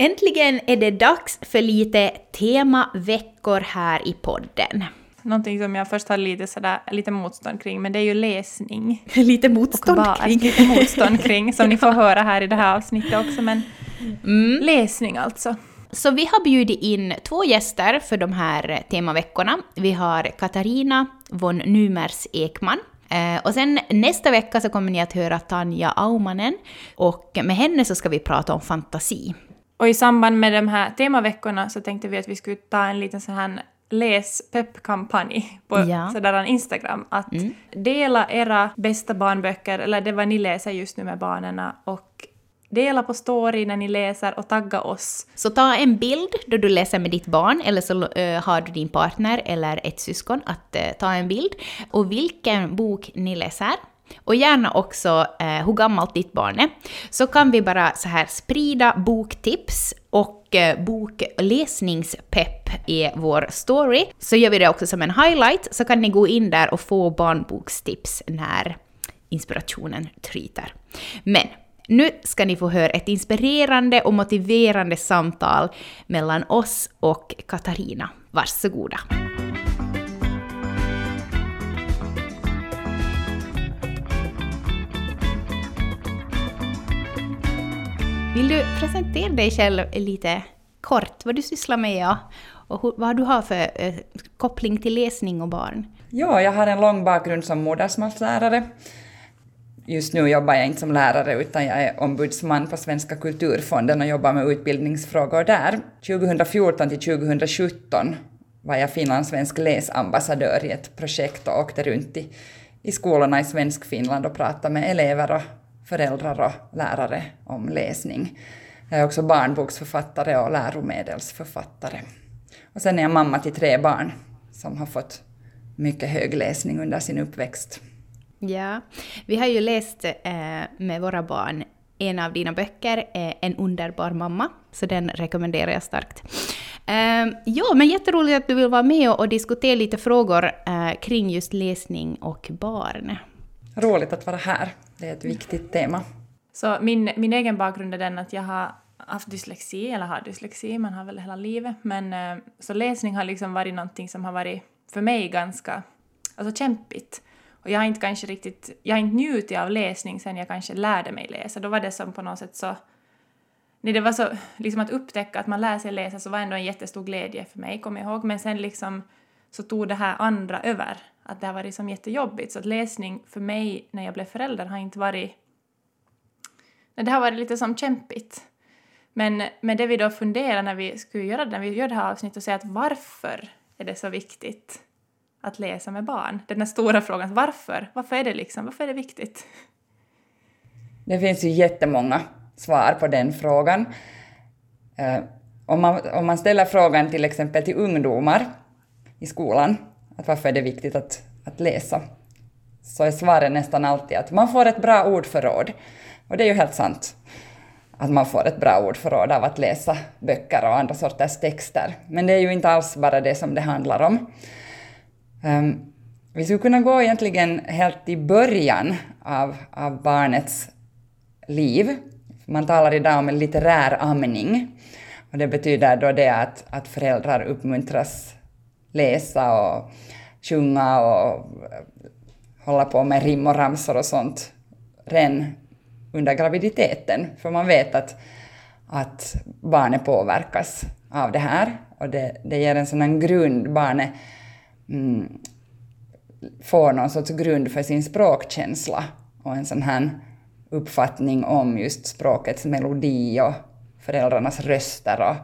Äntligen är det dags för lite temaveckor här i podden. Någonting som jag först hade lite, sådär, lite motstånd kring, men det är ju läsning. lite motstånd kring? Lite motstånd kring, som ni får höra här i det här avsnittet också. Men mm. läsning alltså. Så vi har bjudit in två gäster för de här temaveckorna. Vi har Katarina von Numers Ekman Eh, och sen nästa vecka så kommer ni att höra Tanja Aumanen och med henne så ska vi prata om fantasi. Och i samband med de här temaveckorna så tänkte vi att vi skulle ta en liten sån här läs-pepp-kampanj på ja. sådär Instagram. Att mm. dela era bästa barnböcker, eller det vad ni läser just nu med barnen och Dela på story när ni läser och tagga oss. Så ta en bild då du läser med ditt barn, eller så uh, har du din partner eller ett syskon att uh, ta en bild. Och vilken bok ni läser. Och gärna också eh, hur gammalt ditt barn är. Så kan vi bara så här sprida boktips och eh, bokläsningspepp i vår story. Så gör vi det också som en highlight, så kan ni gå in där och få barnbokstips när inspirationen tryter. Men nu ska ni få höra ett inspirerande och motiverande samtal mellan oss och Katarina. Varsågoda! Vill du presentera dig själv lite kort, vad du sysslar med och vad du har för eh, koppling till läsning och barn? Ja, jag har en lång bakgrund som modersmålslärare just nu jobbar jag inte som lärare utan jag är ombudsman på Svenska kulturfonden och jobbar med utbildningsfrågor där. 2014 till 2017 var jag finlandssvensk läsambassadör i ett projekt och åkte runt i, i skolorna i Svensk-Finland och pratade med elever och föräldrar och lärare om läsning. Jag är också barnboksförfattare och läromedelsförfattare. Och sen är jag mamma till tre barn som har fått mycket hög läsning under sin uppväxt. Ja, vi har ju läst eh, med våra barn en av dina böcker, eh, En underbar mamma, så den rekommenderar jag starkt. Eh, ja, men jätteroligt att du vill vara med och, och diskutera lite frågor eh, kring just läsning och barn. Roligt att vara här, det är ett viktigt tema. Så min, min egen bakgrund är den att jag har haft dyslexi, eller har dyslexi, man har väl hela livet, men eh, så läsning har liksom varit någonting som har varit för mig ganska alltså kämpigt. Och jag har inte kanske riktigt, jag har inte njutit av läsning sen jag kanske lärde mig läsa. Då var det som på något sätt så, nej det var så, liksom att upptäcka att man lär sig läsa så var ändå en jättestor glädje för mig, kommer jag ihåg. Men sen liksom så tog det här andra över, att det har varit som jättejobbigt. Så att läsning för mig när jag blev förälder har inte varit, nej det har varit lite som kämpigt. Men, men det vi då funderar när vi skulle göra det, när vi gör det här avsnittet och säga att varför är det så viktigt? att läsa med barn? Den där stora frågan, varför? Varför är det liksom, varför är det viktigt? Det finns ju jättemånga svar på den frågan. Eh, om man, om man ställer frågan till exempel till ungdomar i skolan, att varför är det viktigt att, att läsa, så är svaret nästan alltid att man får ett bra ordförråd. Och det är ju helt sant att man får ett bra ordförråd av att läsa böcker och andra sorters texter. Men det är ju inte alls bara det som det handlar om. Um, vi skulle kunna gå egentligen helt i början av, av barnets liv. Man talar idag om en litterär amning. Och det betyder då det att, att föräldrar uppmuntras läsa och sjunga och hålla på med rim och ramsor och sånt redan under graviditeten. För man vet att, att barnet påverkas av det här och det, det ger en sån grund. Barnet mm, får någon sorts grund för sin språkkänsla och en sån här uppfattning om just språkets melodi och föräldrarnas röster och,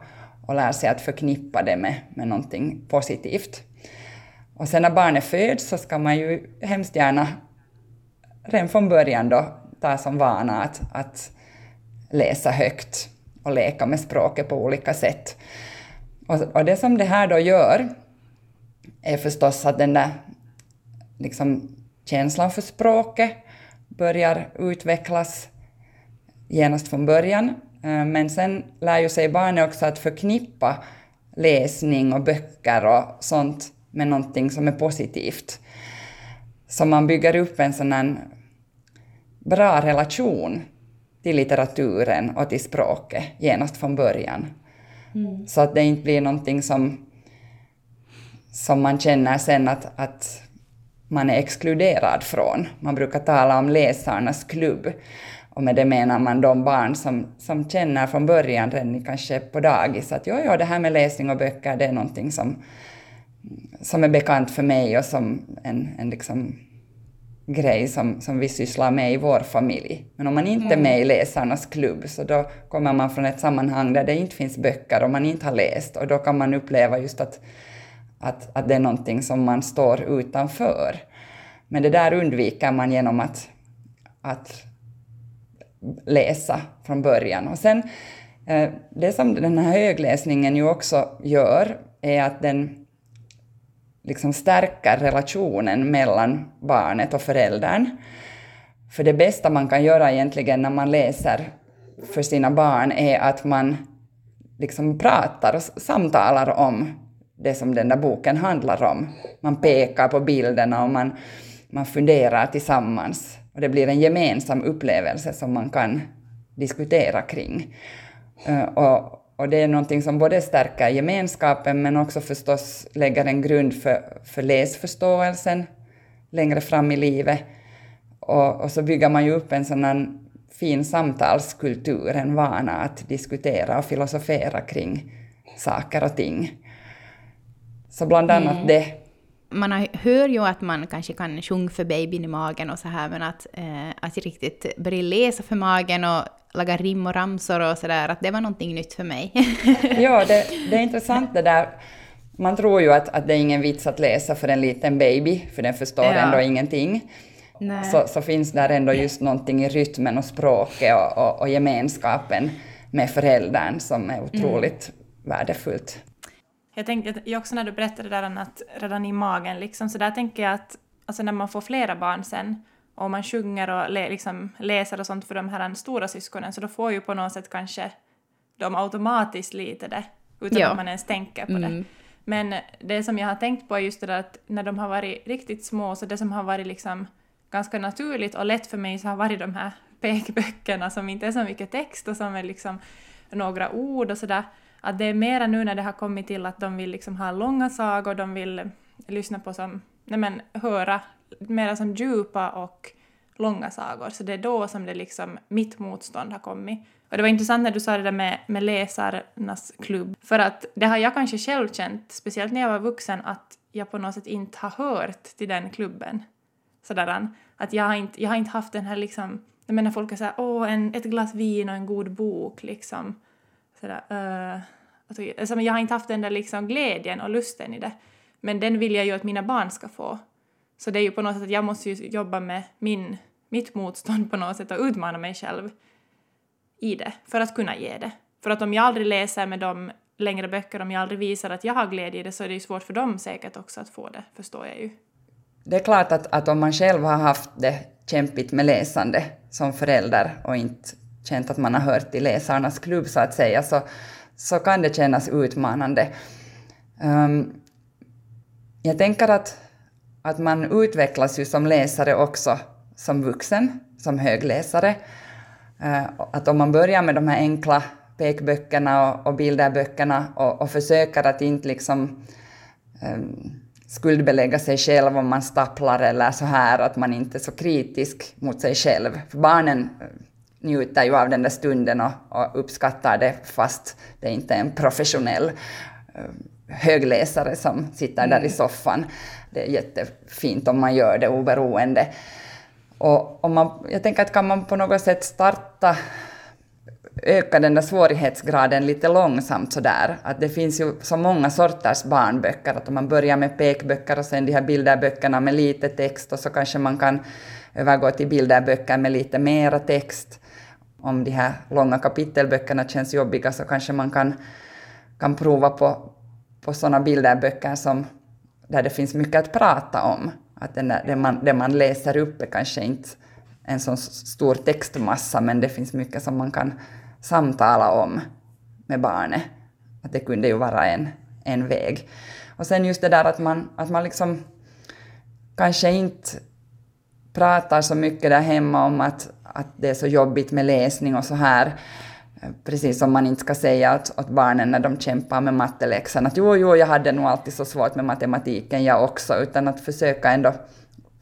och lär sig att förknippa det med, med någonting positivt. Och sen när barnet föds så ska man ju hemskt gärna redan från början då ta som vana att, att läsa högt och leka med språket på olika sätt. Och, och det som det här då gör är förstås att den där liksom, känslan för språket börjar utvecklas genast från början. Eh, men sen lär ju sig barnet också att förknippa läsning och böcker och sånt med någonting som är positivt. Så man bygger upp en sån här bra relation till litteraturen och till språket genast från början. Mm. Så att det inte blir någonting som, som man känner sen att, att man är exkluderad från. Man brukar tala om läsarnas klubb. Och med det menar man de barn som, som känner från början, redan kanske på dagis, att jo, jo, det här med läsning och böcker, det är någonting som, som är bekant för mig och som en, en liksom grej som, som vi sysslar med i vår familj. Men om man inte är med i läsarnas klubb så då kommer man från ett sammanhang där det inte finns böcker och man inte har läst och då kan man uppleva just att, att, att det är någonting som man står utanför. Men det där undviker man genom att, att läsa från början. Och sen, eh, det som den här högläsningen ju också gör är att den liksom stärker relationen mellan barnet och föräldern. För det bästa man kan göra egentligen när man läser för sina barn är att man liksom pratar och samtalar om det som den där boken handlar om. Man pekar på bilderna och man, man funderar tillsammans. Och det blir en gemensam upplevelse som man kan diskutera kring. Uh, och, och det är någonting som både stärker gemenskapen men också förstås lägger en grund för, för läsförståelsen längre fram i livet. Och, och så bygger man ju upp en sån fin samtalskultur, en vana att diskutera och filosofera kring saker och ting. Så bland annat mm. det man hör ju att man kanske kan sjunga för babyn i magen och så här, men att, eh, att riktigt börja läsa för magen och laga rim och ramsor och sådär, att det var någonting nytt för mig. ja, det, det, är intressant det där. Man tror ju att, att det är ingen vits att läsa för en liten baby, för den förstår ja. ändå ingenting. Så, så, finns där ändå just någonting i rytmen och språket och, och, och gemenskapen med föräldern som är otroligt mm. värdefullt. Jag tänkte också när du berättade där om att redan i magen liksom, så där tänker jag att alltså när man får flera barn sen och man sjunger och le, liksom läser och sånt för de här stora syskonen så då får ju på något sätt kanske de automatiskt lite det utan ja. att man ens tänker på mm. det. Men det som jag har tänkt på är just det där att när de har varit riktigt små så det som har varit liksom ganska naturligt och lätt för mig så har varit de här pekböckerna som inte är så mycket text och som är liksom några ord och sådär. Att det är mera nu när det har kommit till att de vill liksom ha långa sagor, de vill lyssna på som, nej men höra mera som djupa och långa sagor. Så det är då som det liksom, mitt motstånd har kommit. Och det var intressant när du sa det där med, med läsarnas klubb. För att det har jag kanske själv känt, speciellt när jag var vuxen, att jag på något sätt inte har hört till den klubben. Sådär, att jag har inte, jag har inte haft den här liksom, jag menar folk är såhär, åh, en, ett glas vin och en god bok liksom. Sådär, uh, alltså, alltså jag har inte haft den där liksom glädjen och lusten i det. Men den vill jag ju att mina barn ska få. Så det är ju på något sätt att jag måste ju jobba med min, mitt motstånd på något sätt och utmana mig själv i det för att kunna ge det. För att om jag aldrig läser med dem längre böcker, om jag aldrig visar att jag har glädje i det så är det ju svårt för dem säkert också att få det, förstår jag ju. Det är klart att, att om man själv har haft det kämpigt med läsande som förälder och inte känt att man har hört till läsarnas klubb så att säga, så, så kan det kännas utmanande. Um, jag tänker att, att man utvecklas ju som läsare också som vuxen, som högläsare. Uh, att om man börjar med de här enkla pekböckerna och, och bilderböckerna och, och försöker att inte liksom um, skuldbelägga sig själv om man stapplar eller så här, att man inte är så kritisk mot sig själv. För barnen njuter ju av den där stunden och, och uppskattar det fast det inte är en professionell uh, högläsare som sitter mm. där i mm. soffan. Det är jättefint om man gör det oberoende. Och om man, jag tänker att kan man på något sätt starta öka den där svårighetsgraden lite långsamt sådär. Att det finns ju så många sorters barnböcker, att om man börjar med pekböcker och sen de här bilderböckerna med lite text och så kanske man kan övergå till bilderböcker med lite mera text. Om de här långa kapitelböckerna känns jobbiga så kanske man kan, kan prova på, på sådana bilderböcker som, där det finns mycket att prata om. Att den där, det, man, det man läser upp är kanske inte en så stor textmassa, men det finns mycket som man kan samtala om med barnet. Att det kunde ju vara en, en väg. Och sen just det där att man, att man liksom kanske inte pratar så mycket där hemma om att, att det är så jobbigt med läsning och så här. Eh, precis som man inte ska säga åt, åt barnen när de kämpar med matteläxan att jo, jo, jag hade nog alltid så svårt med matematiken jag också, utan att försöka ändå,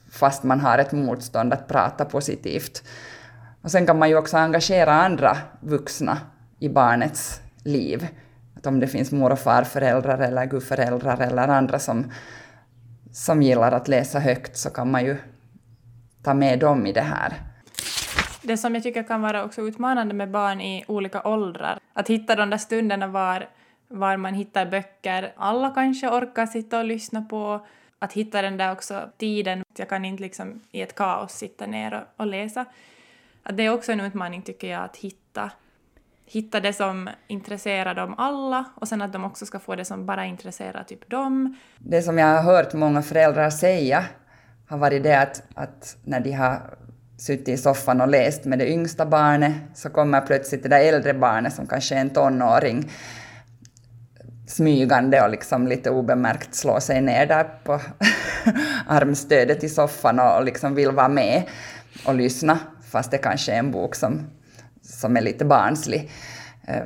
fast man har ett motstånd, att prata positivt. Och sen kan man ju också engagera andra vuxna i barnets liv. Att om det finns mor och farföräldrar eller gudföräldrar eller andra som, som gillar att läsa högt så kan man ju ta med dem i det här. Det som jag tycker kan vara också utmanande med barn i olika åldrar, att hitta de där stunderna var, var man hittar böcker alla kanske orkar sitta och lyssna på, att hitta den där också tiden, jag kan inte liksom i ett kaos sitta ner och, och läsa. Att det är också en utmaning tycker jag att hitta hitta det som intresserar dem alla och sen att de också ska få det som bara intresserar typ dem. Det som jag har hört många föräldrar säga har varit det att, att när de har suttit i soffan och läst med det yngsta barnet så kommer plötsligt det där äldre barnet som kanske är en tonåring smygande och liksom lite obemärkt slå sig ner där på armstödet i soffan och liksom vill vara med och lyssna fast det kanske är en bok som, som är lite barnslig eh,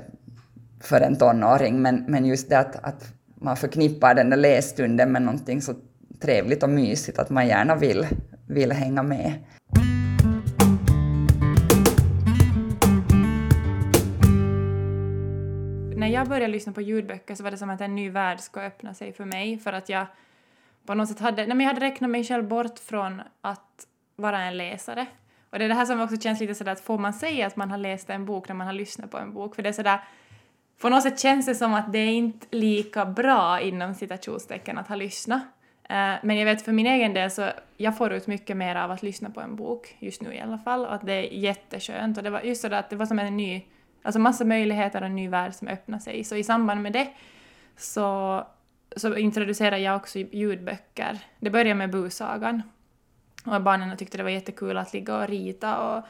för en tonåring. Men, men just det att, att man förknippar den där lässtunden med någonting så trevligt och mysigt att man gärna vill, vill hänga med. När jag började lyssna på ljudböcker så var det som att en ny värld skulle öppna sig för mig för att jag på något sätt hade, nej men jag hade räknat mig själv bort från att vara en läsare. Och det är det här som också känns lite sådär att får man säga att man har läst en bok när man har lyssnat på en bok? För det är sådär, på något sätt känns det som att det är inte lika bra inom citationstecken att ha lyssnat. Eh, men jag vet för min egen del så jag får ut mycket mer av att lyssna på en bok, just nu i alla fall, och att det är jätteskönt. Och det var just så att det var som en ny, alltså massa möjligheter och en ny värld som öppnade sig. Så i samband med det så, så introducerade jag också ljudböcker. Det började med Busagan. Och barnen tyckte det var jättekul att ligga och rita och,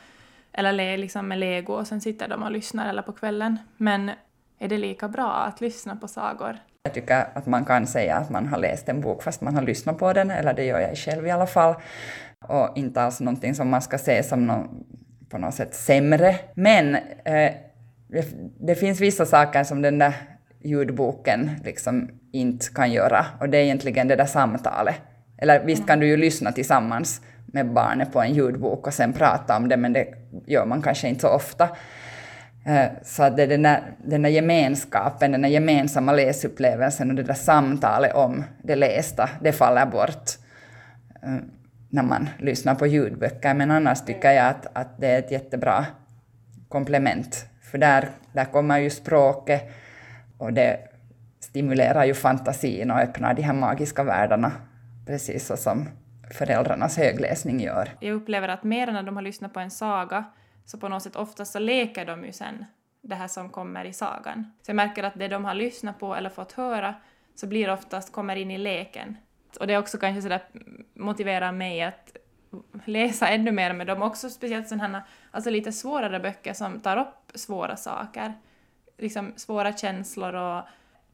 eller le, liksom med lego och sen sitter de och lyssnar eller på kvällen. Men är det lika bra att lyssna på sagor? Jag tycker att man kan säga att man har läst en bok fast man har lyssnat på den, eller det gör jag själv i alla fall. Och inte alls någonting som man ska se som någon, på något sätt sämre. Men eh, det, det, finns vissa saker som den där ljudboken liksom inte kan göra, och det är egentligen det där samtalet. Eller visst kan du ju lyssna tillsammans med barnet på en ljudbok och sen prata om det, men det gör man kanske inte så ofta. Eh, så att det är den där, den där gemenskapen, den där gemensamma läsupplevelsen och det där samtalet om det lästa, det faller bort eh, när man lyssnar på ljudböcker. Men annars tycker jag att, att det är ett jättebra komplement. För där, där kommer ju språket och det stimulerar ju fantasin och öppnar de här magiska världarna, precis så som föräldrarnas högläsning gör. Jag upplever att mer när de har lyssnat på en saga så på något sätt oftast så leker de ju sen det här som kommer i sagan. Så jag märker att det de har lyssnat på eller fått höra så blir det oftast kommer in i leken. Och det också kanske sådär motiverar mig att läsa ännu mer med dem också, speciellt sådana här, alltså lite svårare böcker som tar upp svåra saker. Liksom svåra känslor och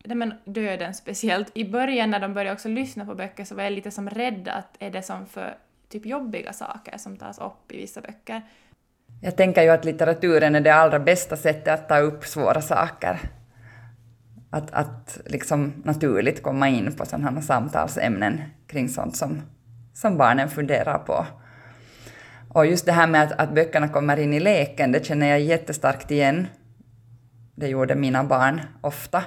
nej men döden speciellt. I början när de började också lyssna på böcker så var jag lite som rädd att är det som för typ jobbiga saker som tas upp i vissa böcker. Jag tänker ju att litteraturen är det allra bästa sättet att ta upp svåra saker. Att, att liksom naturligt komma in på sådana här samtalsämnen kring sånt som, som barnen funderar på. Och just det här med att, att böckerna kommer in i leken, det känner jag jättestarkt igen. Det gjorde mina barn ofta.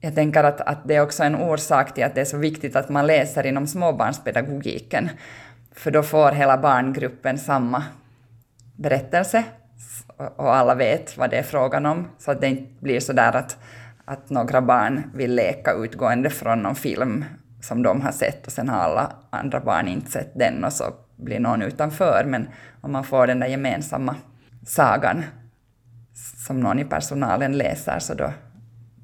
Jag tänker att, att det är också en orsak till att det är så viktigt att man läser inom småbarnspedagogiken. För då får hela barngruppen samma berättelse och alla vet vad det är frågan om, så att det inte blir så där att, att några barn vill leka utgående från någon film som de har sett och sen har alla andra barn inte sett den och så blir någon utanför. Men om man får den där gemensamma sagan som någon i personalen läser så då,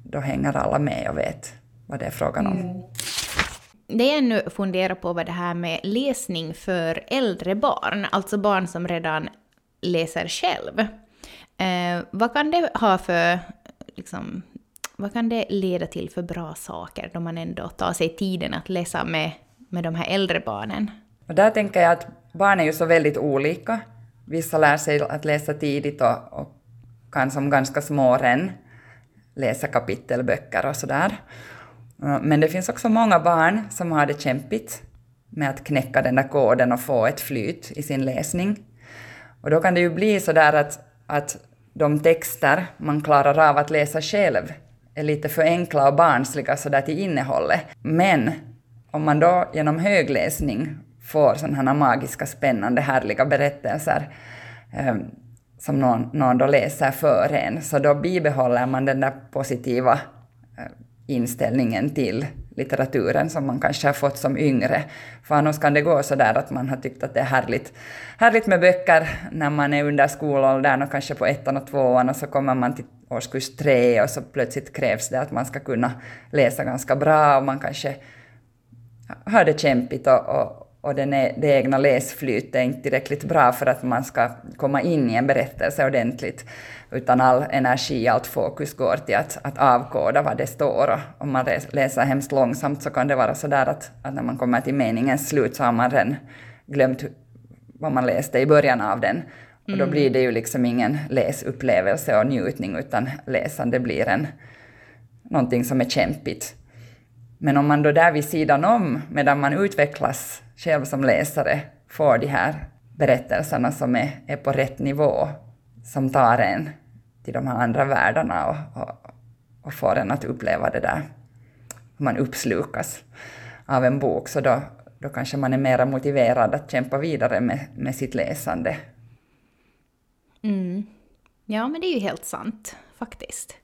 då hänger alla med och vet vad det är frågan om. Mm. Det jag ännu funderar på var det här med läsning för äldre barn, alltså barn som redan läser själv. Eh, vad kan det ha för, liksom, vad kan det leda till för bra saker då man ändå tar sig tiden att läsa med, med de här äldre barnen? Och där tänker jag att barn är ju så väldigt olika. Vissa lär sig att läsa tidigt och, och kan som ganska små redan läsa kapitelböcker och sådär. Eh, men det finns också många barn som har det kämpigt med att knäcka den där koden och få ett flyt i sin läsning. Och då kan det ju bli så där att, att de texter man klarar av att läsa själv är lite för enkla och barnsliga sådär till innehållet. Men om man då genom högläsning får sådana här magiska, spännande, härliga berättelser eh, som någon, någon då läser för en, så då bibehåller man den där positiva eh, inställningen till litteraturen som man kanske har fått som yngre. För annars kan det gå så där att man har tyckt att det är härligt, härligt med böcker när man är under skolåldern och kanske på ettan och tvåan och så kommer man till årskurs tre och så plötsligt krävs det att man ska kunna läsa ganska bra och man kanske har det kämpigt och, och, och den är, det egna läsflytet är inte tillräckligt bra för att man ska komma in i en berättelse ordentligt, utan all energi, allt fokus går till att, att avkoda vad det står. Och om man läser hemskt långsamt så kan det vara så där att, att när man kommer till meningens slut så har man redan glömt vad man läste i början av den. Och då mm. blir det ju liksom ingen läsupplevelse och njutning, utan läsande blir en, någonting som är kämpigt. Men om man då där vid sidan om, medan man utvecklas själv som läsare, får de här berättelserna som är, är på rätt nivå, som tar en till de här andra världarna och, och, och får en att uppleva det där, man uppslukas av en bok, så då, då kanske man är mera motiverad att kämpa vidare med, med sitt läsande. Mm. Ja, men det är ju helt sant, faktiskt.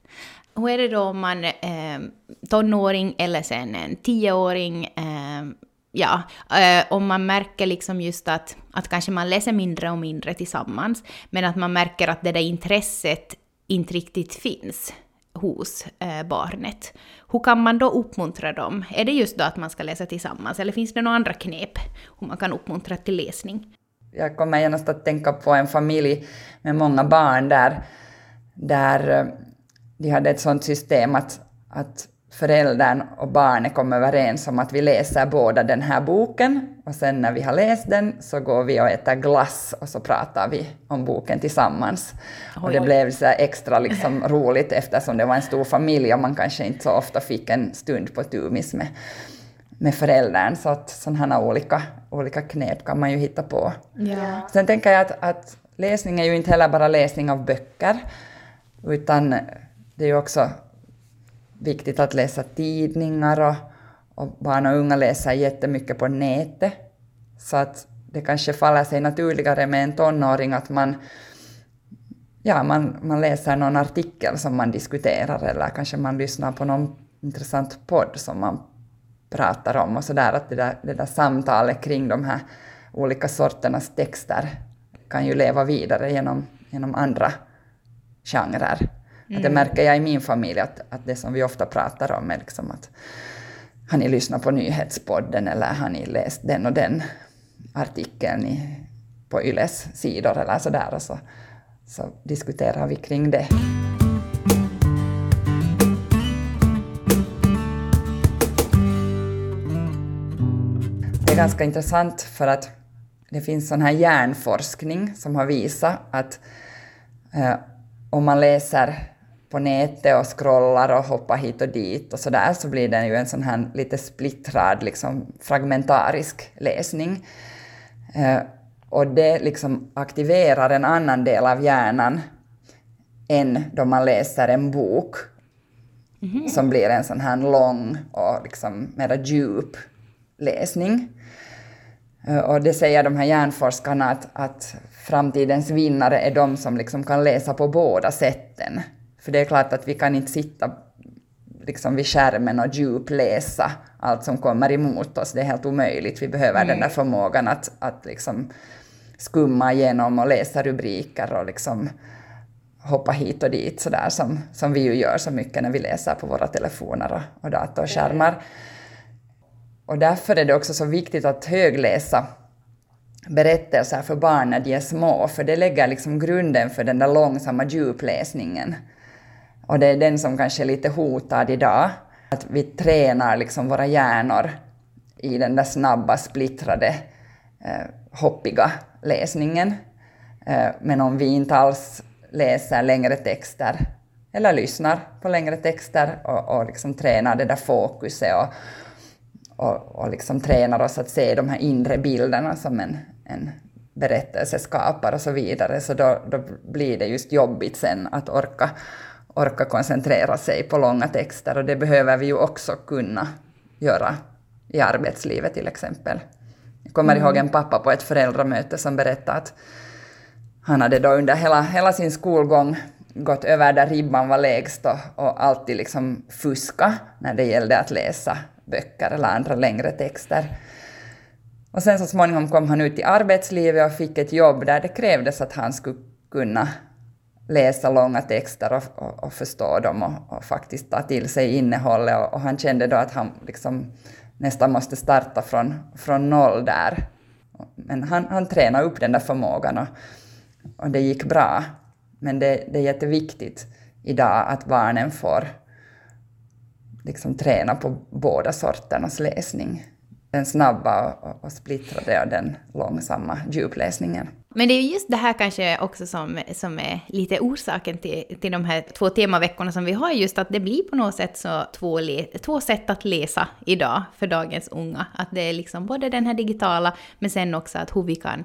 Hur är det då om man eh, tonåring eller sen en tioåring? Eh, ja, eh, om man märker liksom just att, att kanske man läser mindre och mindre tillsammans, men att man märker att det där intresset inte riktigt finns hos eh, barnet. Hur kan man då uppmuntra dem? Är det just då att man ska läsa tillsammans, eller finns det några andra knep hur man kan uppmuntra till läsning? Jag kommer genast att tänka på en familj med många barn där, där de hade ett sånt system att, att föräldern och barnet kom överens om att vi läser båda den här boken och sen när vi har läst den så går vi och äter glass och så pratar vi om boken tillsammans. Oj, och det oj. blev så extra liksom roligt eftersom det var en stor familj och man kanske inte så ofta fick en stund på tumis med, med föräldern. Så att sådana olika, olika knep kan man ju hitta på. Ja. Sen tänker jag att, att läsning är ju inte heller bara läsning av böcker, utan det är ju också viktigt att läsa tidningar och, och barn och unga läser jättemycket på nätet. Så att det kanske faller sig naturligare med en tonåring att man, ja, man, man läser någon artikel som man diskuterar eller kanske man lyssnar på någon intressant podd som man pratar om och sådär. Att det där, det där samtalet kring de här olika sorternas texter kan ju leva vidare genom, genom andra genrer. Mm. Att det märker jag i min familj, att, att det som vi ofta pratar om är liksom att har ni lyssnat på nyhetspodden eller har ni läst den och den artikeln i, på Yles sidor eller sådär och så, så diskuterar vi kring det. Det är ganska intressant för att det finns sån här hjärnforskning som har visat att eh, om man läser på nätet och scrollar och hoppar hit och dit och så där så blir det ju en sån här lite splittrad, liksom fragmentarisk läsning. Eh, och det liksom aktiverar en annan del av hjärnan än då man läser en bok mm. som blir en sån här lång och liksom mera djup läsning. Eh, och det säger de här hjärnforskarna att, att framtidens vinnare är de som liksom kan läsa på båda sätten. För det är klart att vi kan inte sitta liksom vid skärmen och djupläsa allt som kommer emot oss. Det är helt omöjligt. Vi behöver mm. den där förmågan att, att liksom skumma igenom och läsa rubriker och liksom hoppa hit och dit sådär som, som vi ju gör så mycket när vi läser på våra telefoner och, och datorskärmar. Och därför är det också så viktigt att högläsa berättelser för barn när de är små, för det lägger liksom grunden för den där långsamma djupläsningen. Och det är den som kanske är lite hotad idag. Att vi tränar liksom våra hjärnor i den där snabba, splittrade, eh, hoppiga läsningen. Eh, men om vi inte alls läser längre texter eller lyssnar på längre texter och, och liksom tränar det där fokuset och, och, och liksom tränar oss att se de här inre bilderna som en, en berättelse skapar och så vidare, så då, då blir det just jobbigt sen att orka, orka koncentrera sig på långa texter och det behöver vi ju också kunna göra i arbetslivet till exempel. Jag kommer mm. ihåg en pappa på ett föräldramöte som berättade att han hade då under hela, hela sin skolgång gått över där ribban var lägst och, och alltid liksom fuska när det gällde att läsa böcker eller andra längre texter. Och sen så småningom kom han ut i arbetslivet och fick ett jobb där det krävdes att han skulle kunna läsa långa texter och, och, och förstå dem och, och, faktiskt ta till sig innehållet. Och, och, han kände då att han liksom nästan måste starta från, från noll där. Men han, han tränade upp den där förmågan och, och det gick bra. Men det, det är jätteviktigt idag att barnen får liksom träna på båda sorternas läsning. Den snabba och, och splittrade och den långsamma djupläsningen. Men det är just det här kanske också som, som är lite orsaken till, till de här två temaveckorna som vi har, just att det blir på något sätt så två, två sätt att läsa idag för dagens unga. Att det är liksom både den här digitala, men sen också att hur vi kan,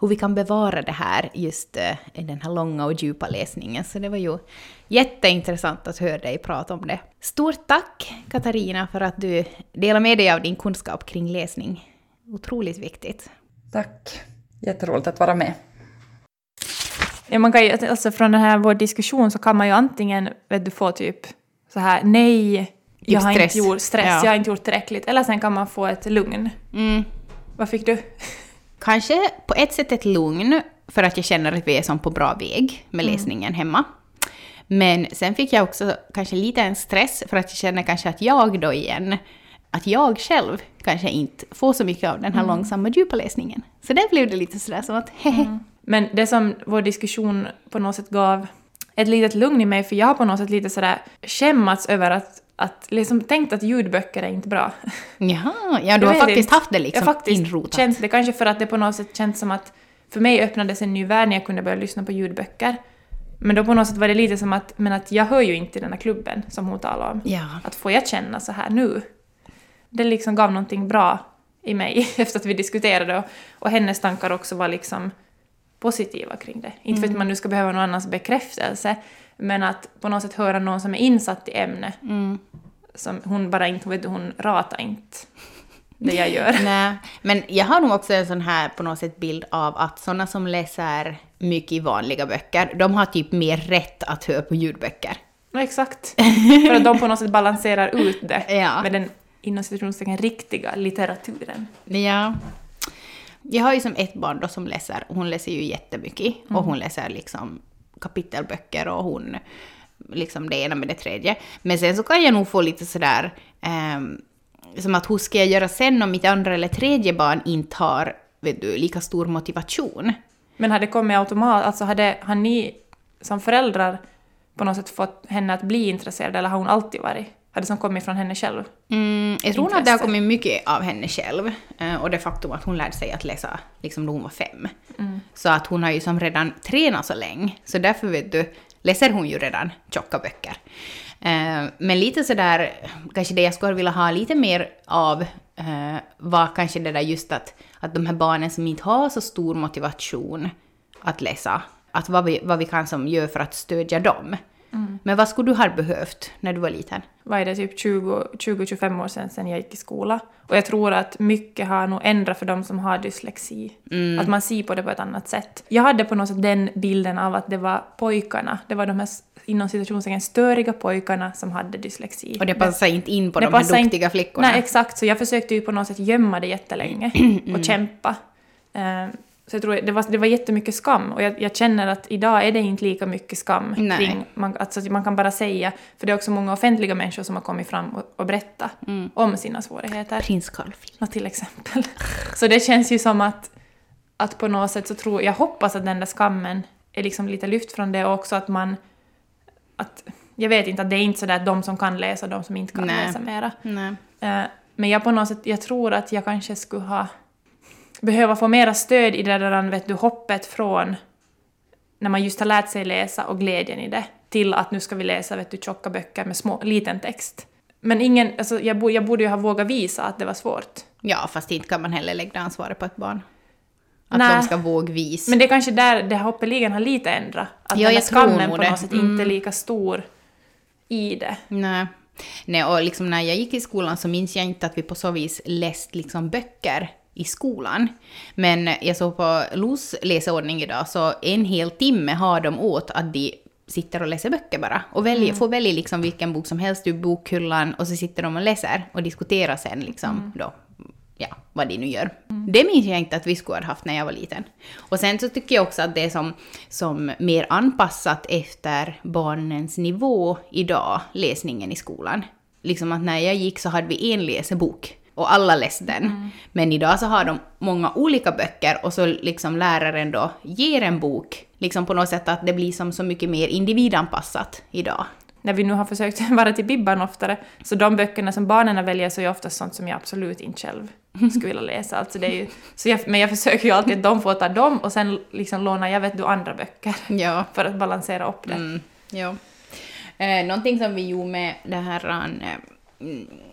hur vi kan bevara det här, just eh, den här långa och djupa läsningen. Så det var ju jätteintressant att höra dig prata om det. Stort tack Katarina för att du delar med dig av din kunskap kring läsning. Otroligt viktigt. Tack. Jätteroligt att vara med. Ja, man kan ju, alltså från den här vår diskussion så kan man ju antingen vet du, få typ så här nej, jag typ har stress. inte gjort stress, ja. jag har inte gjort tillräckligt. Eller sen kan man få ett lugn. Mm. Vad fick du? Kanske på ett sätt ett lugn, för att jag känner att vi är som på bra väg med mm. läsningen hemma. Men sen fick jag också kanske lite en stress för att jag känner kanske att jag då igen att jag själv kanske inte får så mycket av den här mm. långsamma djupa läsningen. Så där blev det lite sådär som att hehe. Mm. Men det som vår diskussion på något sätt gav ett litet lugn i mig, för jag har på något sätt lite sådär skämmats över att, att liksom tänkt att ljudböcker är inte bra. Jaha, ja du har faktiskt inte. haft det liksom jag faktiskt inrotat. Känt det kanske för att det på något sätt känns som att för mig öppnades en ny värld när jag kunde börja lyssna på ljudböcker. Men då på något sätt var det lite som att, men att jag hör ju inte den här klubben som hon talar om. Ja. Att får jag känna så här nu? Det liksom gav någonting bra i mig efter att vi diskuterade och, och hennes tankar också var liksom positiva kring det. Inte för att mm. man nu ska behöva någon annans bekräftelse, men att på något sätt höra någon som är insatt i ämnet. Mm. Som hon bara inte, vet hon ratar inte det jag gör. Nej, men jag har nog också en sån här på något sätt bild av att sådana som läser mycket i vanliga böcker, de har typ mer rätt att höra på ljudböcker. Ja, exakt. För att de på något sätt balanserar ut det ja. med den inom citationstecken riktiga litteraturen. Ja. Jag har ju som ett barn då som läser, hon läser ju jättemycket mm. och hon läser liksom kapitelböcker och hon liksom det ena med det tredje. Men sen så kan jag nog få lite sådär um, som att hur ska jag göra sen om mitt andra eller tredje barn inte har vet du, lika stor motivation? Men har det kommit automat, alltså hade, har ni som föräldrar på något sätt fått henne att bli intresserad eller har hon alltid varit? Har det som kommit från henne själv? Mm, jag tror att det har kommit mycket av henne själv. Eh, och det faktum att hon lärde sig att läsa liksom när hon var fem. Mm. Så att hon har ju som redan tränat så länge. Så därför vet du, läser hon ju redan tjocka böcker. Eh, men lite sådär, kanske det jag skulle vilja ha lite mer av eh, var kanske det där just att, att de här barnen som inte har så stor motivation att läsa, att vad vi, vad vi kan som gör för att stödja dem. Mm. Men vad skulle du ha behövt när du var liten? Vad är det, typ 20-25 år sedan, sedan jag gick i skola. Och jag tror att mycket har nog ändrat för de som har dyslexi. Mm. Att man ser på det på ett annat sätt. Jag hade på något sätt den bilden av att det var pojkarna, det var de här inom situationstecken störiga pojkarna som hade dyslexi. Och det passade inte in på de här duktiga flickorna? Nej, exakt. Så jag försökte ju på något sätt gömma det jättelänge och mm. kämpa. Uh, så jag tror det var, det var jättemycket skam och jag, jag känner att idag är det inte lika mycket skam Nej. kring... Man, alltså, man kan bara säga, för det är också många offentliga människor som har kommit fram och, och berättat mm. om sina svårigheter. Prins Carl Philip. till exempel. Så det känns ju som att, att på något sätt så tror jag, hoppas att den där skammen är liksom lite lyft från det och också att man... Att, jag vet inte, att det är inte sådär att de som kan läsa och de som inte kan Nej. läsa mera. Nej. Uh, men jag på något sätt, jag tror att jag kanske skulle ha behöva få mera stöd i det där vet du, hoppet från när man just har lärt sig läsa och glädjen i det, till att nu ska vi läsa vet du, tjocka böcker med små, liten text. Men ingen, alltså, jag, bo, jag borde ju ha vågat visa att det var svårt. Ja, fast inte kan man heller lägga ansvaret på ett barn. Att Nej. de ska vågvis. Men det är kanske där det hoppeligen har lite ändrat. Att Ja, den där skammen på det. något sätt Mm. inte är lika stor i det. Nej. Nej, och liksom när jag gick i skolan så minns jag inte att vi på så vis läst liksom böcker i skolan. Men jag såg på Los läsordning idag, så en hel timme har de åt att de sitter och läser böcker bara. Och väljer, får välja liksom vilken bok som helst ur bokhyllan och så sitter de och läser och diskuterar sen liksom då, ja, vad de nu gör. Det minns jag inte att vi skulle ha haft när jag var liten. Och sen så tycker jag också att det är som, som mer anpassat efter barnens nivå idag, läsningen i skolan. Liksom att när jag gick så hade vi en läsebok och alla läste den. Men idag så har de många olika böcker och så liksom läraren då ger en bok, liksom på något sätt att det blir som så mycket mer individanpassat idag. När vi nu har försökt vara till Bibban oftare, så de böckerna som barnen väljer så är oftast sånt som jag absolut inte själv skulle vilja läsa. Alltså det är ju, så jag, men jag försöker ju alltid att de får ta dem och sen liksom lånar jag vet du andra böcker Ja. för att balansera upp det. Mm, ja. Eh, någonting som vi gjorde med det här, eh, mm,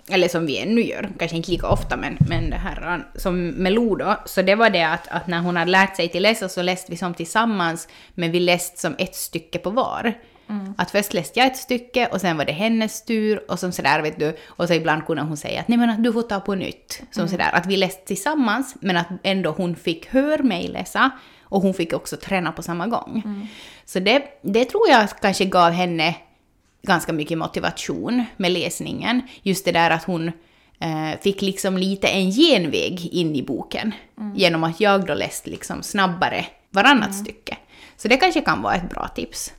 eller som vi ännu gör, kanske inte lika ofta, men, men det här eh, som med Lo då, så det var det att, att när hon hade lärt sig till läsa så läste vi som tillsammans, men vi läste som ett stycke på var. Att först läste jag ett stycke och sen var det hennes tur och som sådär vet du, och så ibland kunde hon säga att nej men att du får ta på nytt. Som sådär, att vi läste tillsammans men att ändå hon fick höra mig läsa och hon fick också träna på samma gång. Så det, det tror jag kanske gav henne ganska mycket motivation med läsningen. Just det där att hon eh, fick liksom lite en genväg in i boken. Genom att jag då läste liksom snabbare varannat stycke. Så det kanske kan vara ett bra tips.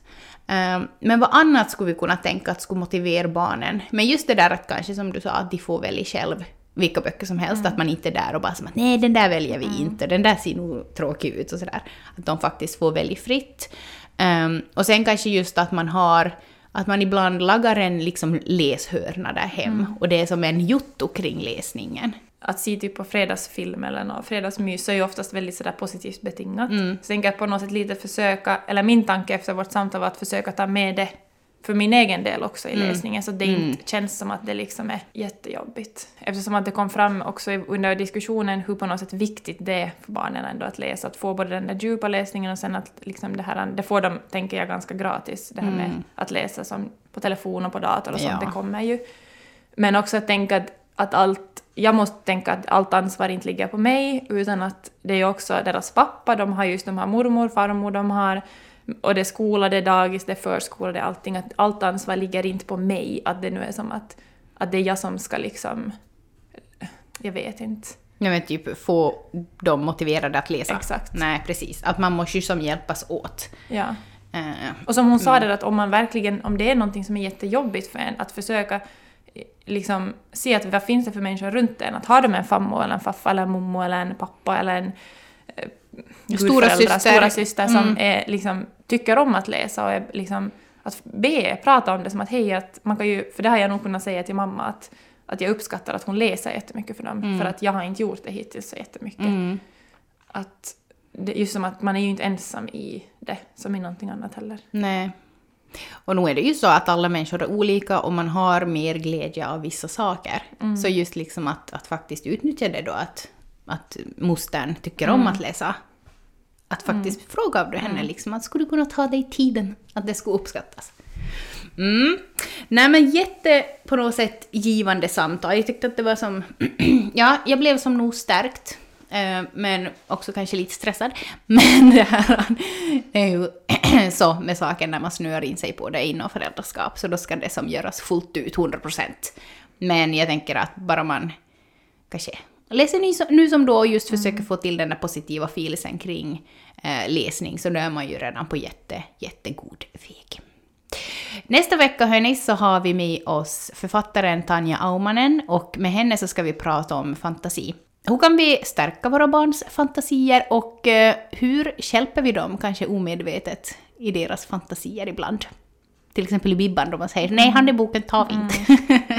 Eh, men vad annat skulle vi kunna tänka att skulle motivera barnen? Men just det där att kanske som du sa, att de får välja själv vilka böcker som helst, att man inte är där och bara som att nej den där väljer vi inte, den där ser nog tråkig ut och sådär. Att de faktiskt får välja fritt. Ehm, och sen kanske just att man har att man ibland lagar en liksom läshörna där hem och det är som en jotto kring läsningen. Att se typ på fredagsfilm eller något, fredagsmys är ju oftast väldigt sådär positivt betingat. Mm. Så jag tänker på något sätt lite försöka, eller min tanke efter vårt samtal var att försöka ta med det för min egen del också i Mm. läsningen, så det inte känns som att det liksom är jättejobbigt. Eftersom att det kom fram också under diskussionen hur på något sätt viktigt det är för barnen ändå att läsa, att få både den där djupa läsningen och sen att liksom det här, det får de, tänker jag, ganska gratis, det här med att läsa som på telefon och på dator och sånt, Mm. Ja. det kommer ju. Men också att tänka att, att allt, jag måste tänka att allt ansvar inte ligger på mig, utan att det är också deras pappa, de har just de har mormor, farmor, de har och det är skola, det är dagis, det är förskola, det är allting. Att allt ansvar ligger inte på mig, att det nu är som att, att det är jag som ska liksom... Jag vet inte. Ja men typ få dem motiverade att läsa. Exakt. Nej precis, att man måste ju som hjälpas åt. Ja. Eh, Och som hon sa det att om man verkligen, om det är någonting som är jättejobbigt för en, att försöka eh, liksom se att vad finns det för människor runt en? Att ha de en farmor eller en faffa eller en mommo eller en pappa eller en Stora syster. stora syster som Mm. är, liksom, tycker om att läsa och är, liksom, att be, prata om det som att hej, att man kan ju, för det har jag nog kunnat säga till mamma att, att jag uppskattar att hon läser jättemycket för dem, för att jag har inte gjort det hittills så jättemycket. mm. Att det, just som att man är ju inte ensam i det, som i någonting annat heller. Nej. Och nu är det ju så att alla människor är olika och man har mer glädje av vissa saker. Så just liksom att, att faktiskt utnyttja det då att, att mostern tycker om att läsa. Att faktiskt fråga av henne liksom att skulle du kunna ta dig tiden att det skulle uppskattas. Mm. Nej men jätte på något sätt givande samtal. Jag tyckte att det var som... ja, jag blev som nog stärkt. Eh, men också kanske lite stressad. Men det här är ju så med saken när man snöar in sig på det inom föräldraskap. Så då ska det som göras fullt ut, 100%. Men jag tänker att bara man kanske läser nu som, nu som då just försöker få till den där positiva filsen kring eh, läsning så då är man ju redan på jätte, jättegod väg. Nästa vecka hörni så har vi med oss författaren Tanja Aumanen och med henne så ska vi prata om fantasi. Hur kan vi stärka våra barns fantasier och eh, hur hjälper vi dem kanske omedvetet i deras fantasier ibland? Till exempel i Bibban då man säger nej, han är boken tar vi inte.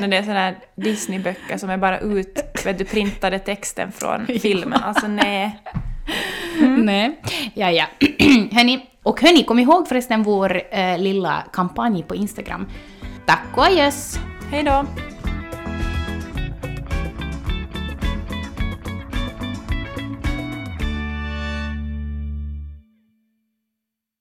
När det är sådana här Disney-böcker som är bara ut, vet du, printade texten från filmen. Alltså nej. Nej. Ja, ja. hörni, och hörni, kom ihåg förresten vår eh, lilla kampanj på Instagram. Tack och adjöss! Hej då!